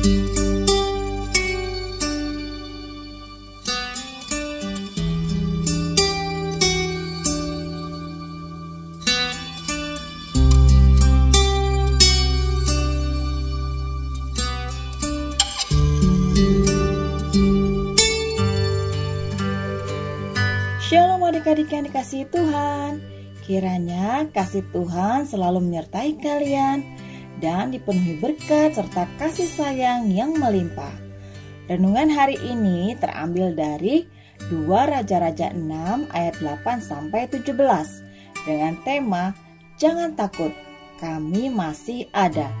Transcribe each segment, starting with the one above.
Shalom adik-adik yang dikasihi Tuhan. Kiranya kasih Tuhan selalu menyertai kalian Dan dipenuhi berkat serta kasih sayang yang melimpah. Renungan hari ini terambil dari 2 Raja-Raja 6 ayat 8 sampai 17 Dengan tema Jangan takut, kami masih ada.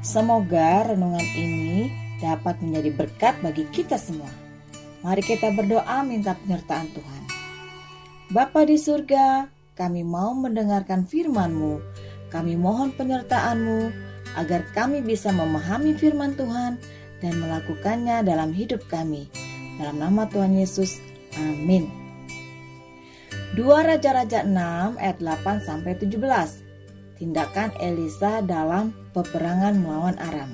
Semoga renungan ini dapat menjadi berkat bagi kita semua. Mari kita berdoa minta penyertaan Tuhan. Bapa di surga, kami mau mendengarkan firman-Mu. Kami mohon penyertaan-Mu agar kami bisa memahami firman Tuhan dan melakukannya dalam hidup kami. Dalam nama Tuhan Yesus, amin. 2 Raja-Raja 6 ayat 8 sampai 17. Tindakan Elisa dalam peperangan melawan Aram.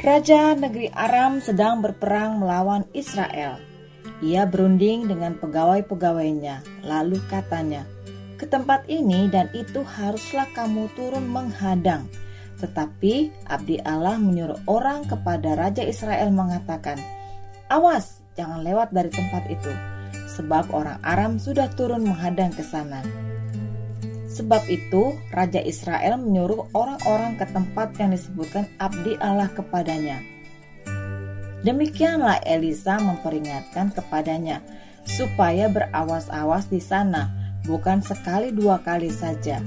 Raja negeri Aram sedang berperang melawan Israel. Ia berunding dengan pegawai-pegawainya, lalu katanya, "Ke tempat ini dan itu haruslah kamu turun menghadang." Tetapi abdi Allah menyuruh orang kepada raja Israel mengatakan, "Awas, jangan lewat dari tempat itu, sebab orang Aram sudah turun menghadang ke sana." Sebab itu, raja Israel menyuruh orang-orang ke tempat yang disebutkan abdi Allah kepadanya Demikianlah Elisa memperingatkan kepadanya supaya berawas-awas di sana, bukan sekali dua kali saja.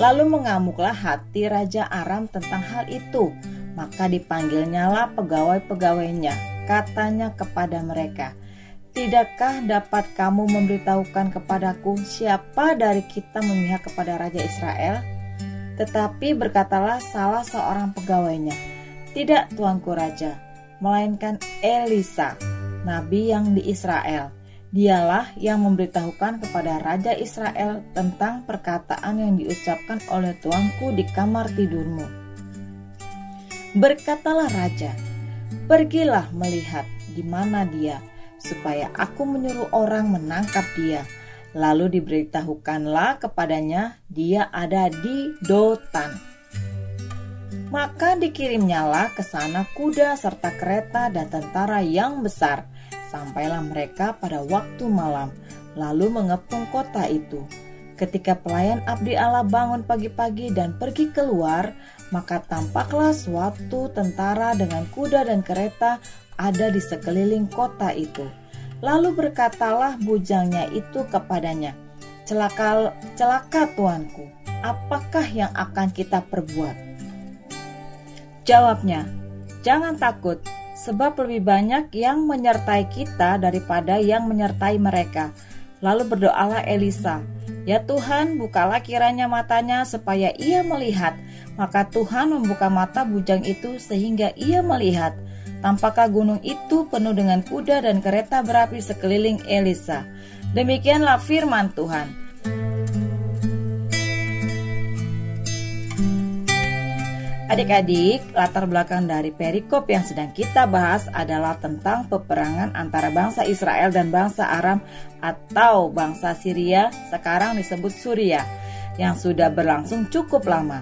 Lalu mengamuklah hati Raja Aram tentang hal itu, maka dipanggilnyalah pegawai-pegawainya, katanya kepada mereka, Tidakkah dapat kamu memberitahukan kepadaku siapa dari kita memihak kepada Raja Israel? Tetapi berkatalah salah seorang pegawainya, Tidak, Tuanku Raja, melainkan Elisa, nabi yang di Israel. Dialah yang memberitahukan kepada Raja Israel tentang perkataan yang diucapkan oleh tuanku di kamar tidurmu. Berkatalah Raja, pergilah melihat di mana dia, supaya aku menyuruh orang menangkap dia. Lalu diberitahukanlah kepadanya dia ada di Dotan. Maka dikirimnyalah ke sana kuda serta kereta dan tentara yang besar. Sampailah mereka pada waktu malam, lalu mengepung kota itu. Ketika pelayan abdi Allah bangun pagi-pagi dan pergi keluar, maka tampaklah suatu tentara dengan kuda dan kereta ada di sekeliling kota itu. Lalu berkatalah bujangnya itu kepadanya, "Celaka, celaka tuanku, apakah yang akan kita perbuat?" Jawabnya, jangan takut, sebab lebih banyak yang menyertai kita daripada yang menyertai mereka. Lalu berdoalah Elisa, Ya Tuhan, bukalah kiranya matanya supaya ia melihat. Maka Tuhan membuka mata bujang itu sehingga ia melihat. Tampaklah gunung itu penuh dengan kuda dan kereta berapi sekeliling Elisa. Demikianlah firman Tuhan. Adik-adik, latar belakang dari perikop yang sedang kita bahas adalah tentang peperangan antara bangsa Israel dan bangsa Aram atau bangsa Syria, sekarang disebut Suria, yang sudah berlangsung cukup lama.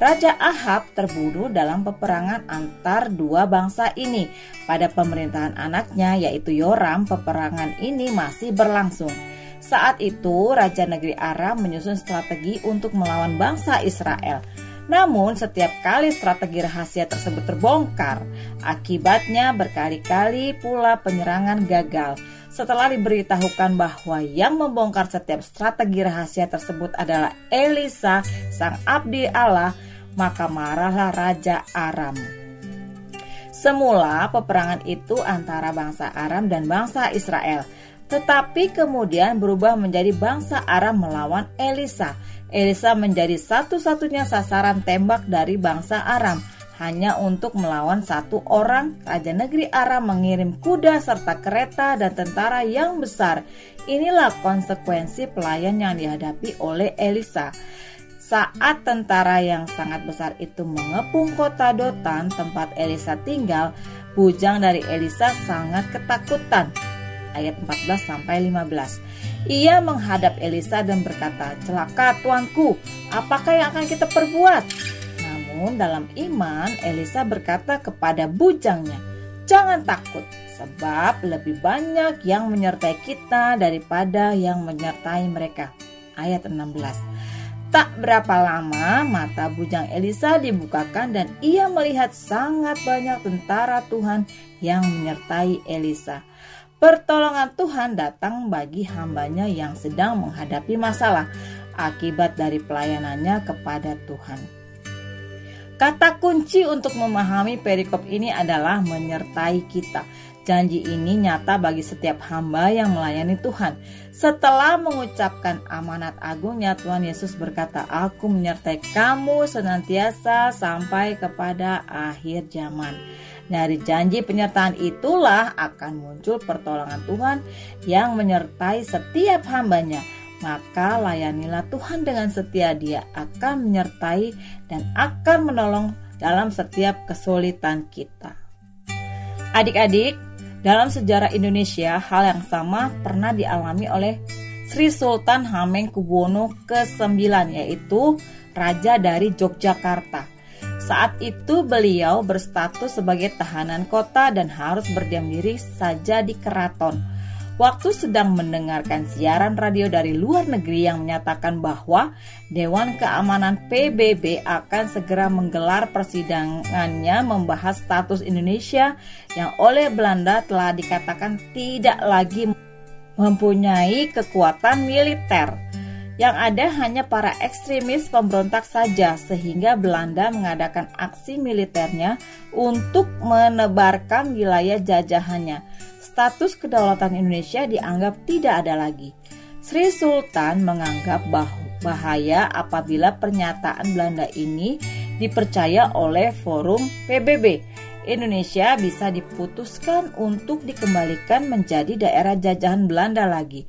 Raja Ahab terbunuh dalam peperangan antar dua bangsa ini. Pada pemerintahan anaknya yaitu Yoram, peperangan ini masih berlangsung. Saat itu, Raja Negeri Aram menyusun strategi untuk melawan bangsa Israel. Namun setiap kali strategi rahasia tersebut terbongkar, akibatnya berkali-kali pula penyerangan gagal. Setelah diberitahukan bahwa yang membongkar setiap strategi rahasia tersebut adalah Elisa, sang abdi Allah, maka marahlah Raja Aram. Semula peperangan itu antara bangsa Aram dan bangsa Israel, tetapi kemudian berubah menjadi bangsa Aram melawan Elisa Elisa menjadi satu-satunya sasaran tembak dari bangsa Aram. Hanya untuk melawan satu orang, Raja Negeri Aram mengirim kuda serta kereta dan tentara yang besar. Inilah konsekuensi pelayan yang dihadapi oleh Elisa. Saat tentara yang sangat besar itu mengepung kota Dotan tempat Elisa tinggal, bujang dari Elisa sangat ketakutan. Ayat 14 sampai 15. Ia menghadap Elisa dan berkata, "Celaka tuanku, apakah yang akan kita perbuat?" Namun dalam iman Elisa berkata kepada bujangnya, "Jangan takut, sebab lebih banyak yang menyertai kita daripada yang menyertai mereka." Ayat 16. Tak berapa lama mata bujang Elisa dibukakan dan ia melihat sangat banyak tentara Tuhan yang menyertai Elisa. Pertolongan Tuhan datang bagi hambanya yang sedang menghadapi masalah akibat dari pelayanannya kepada Tuhan. Kata kunci untuk memahami perikop ini adalah menyertai kita. Janji ini nyata bagi setiap hamba yang melayani Tuhan. Setelah mengucapkan amanat agungnya, Tuhan Yesus berkata, Aku menyertai kamu senantiasa sampai kepada akhir zaman. Dari janji penyertaan itulah akan muncul pertolongan Tuhan yang menyertai setiap hambanya. Maka layanilah Tuhan dengan setia dia akan menyertai dan akan menolong dalam setiap kesulitan kita. Adik-adik, dalam sejarah Indonesia, hal yang sama pernah dialami oleh Sri Sultan Hamengkubuwono ke-9 yaitu Raja dari Yogyakarta. Saat itu beliau berstatus sebagai tahanan kota dan harus berdiam diri saja di keraton. Waktu sedang mendengarkan siaran radio dari luar negeri yang menyatakan bahwa Dewan Keamanan PBB akan segera menggelar persidangannya membahas status Indonesia yang oleh Belanda telah dikatakan tidak lagi mempunyai kekuatan militer. Yang ada hanya para ekstremis pemberontak saja sehingga Belanda mengadakan aksi militernya untuk menebarkan wilayah jajahannya. Status kedaulatan Indonesia dianggap tidak ada lagi. Sri Sultan menganggap bahaya apabila pernyataan Belanda ini dipercaya oleh forum PBB. Indonesia bisa diputuskan untuk dikembalikan menjadi daerah jajahan Belanda lagi.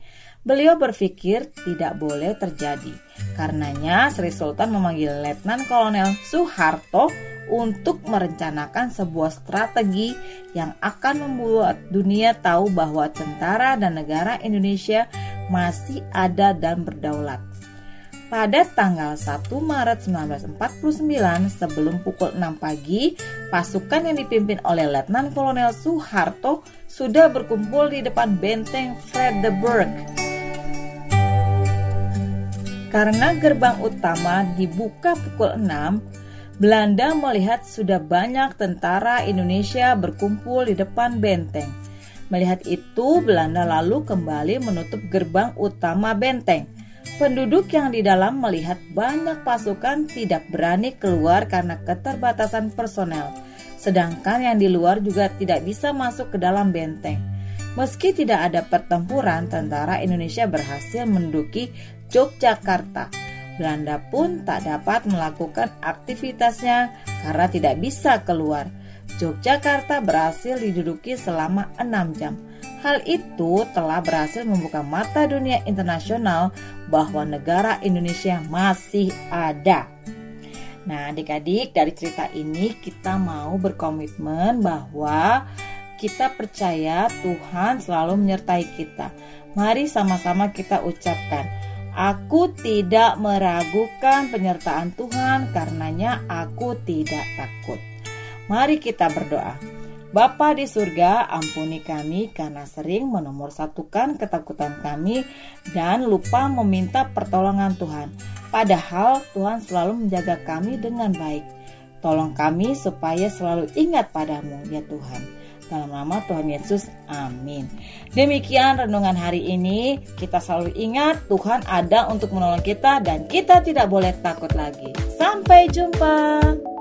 Beliau berpikir tidak boleh terjadi. Karenanya Sri Sultan memanggil Letnan Kolonel Soeharto untuk merencanakan sebuah strategi yang akan membuat dunia tahu bahwa tentara dan negara Indonesia masih ada dan berdaulat. Pada tanggal 1 Maret 1949 sebelum pukul 6 pagi, pasukan yang dipimpin oleh Letnan Kolonel Soeharto sudah berkumpul di depan benteng Fredericksburg. Karena gerbang utama dibuka pukul 6, Belanda melihat sudah banyak tentara Indonesia berkumpul di depan benteng. Melihat itu, Belanda lalu kembali menutup gerbang utama benteng. Penduduk yang di dalam melihat banyak pasukan tidak berani keluar karena keterbatasan personel, sedangkan yang di luar juga tidak bisa masuk ke dalam benteng. Meski tidak ada pertempuran, tentara Indonesia berhasil menduki Yogyakarta. Belanda pun tak dapat melakukan aktivitasnya karena tidak bisa keluar. Yogyakarta berhasil diduduki selama enam jam. Hal itu telah berhasil membuka mata dunia internasional bahwa negara Indonesia masih ada. Nah, adik-adik, dari cerita ini kita mau berkomitmen bahwa kita percaya Tuhan selalu menyertai kita. Mari sama-sama kita ucapkan, Aku tidak meragukan penyertaan Tuhan, karenanya aku tidak takut. Mari kita berdoa. Bapa di surga, ampuni kami karena sering menomorsatukan ketakutan kami dan lupa meminta pertolongan Tuhan. Padahal Tuhan selalu menjaga kami dengan baik. Tolong kami supaya selalu ingat padamu, ya Tuhan. Dalam nama Tuhan Yesus, amin. Demikian renungan hari ini. Kita selalu ingat Tuhan ada untuk menolong kita dan kita tidak boleh takut lagi. Sampai jumpa.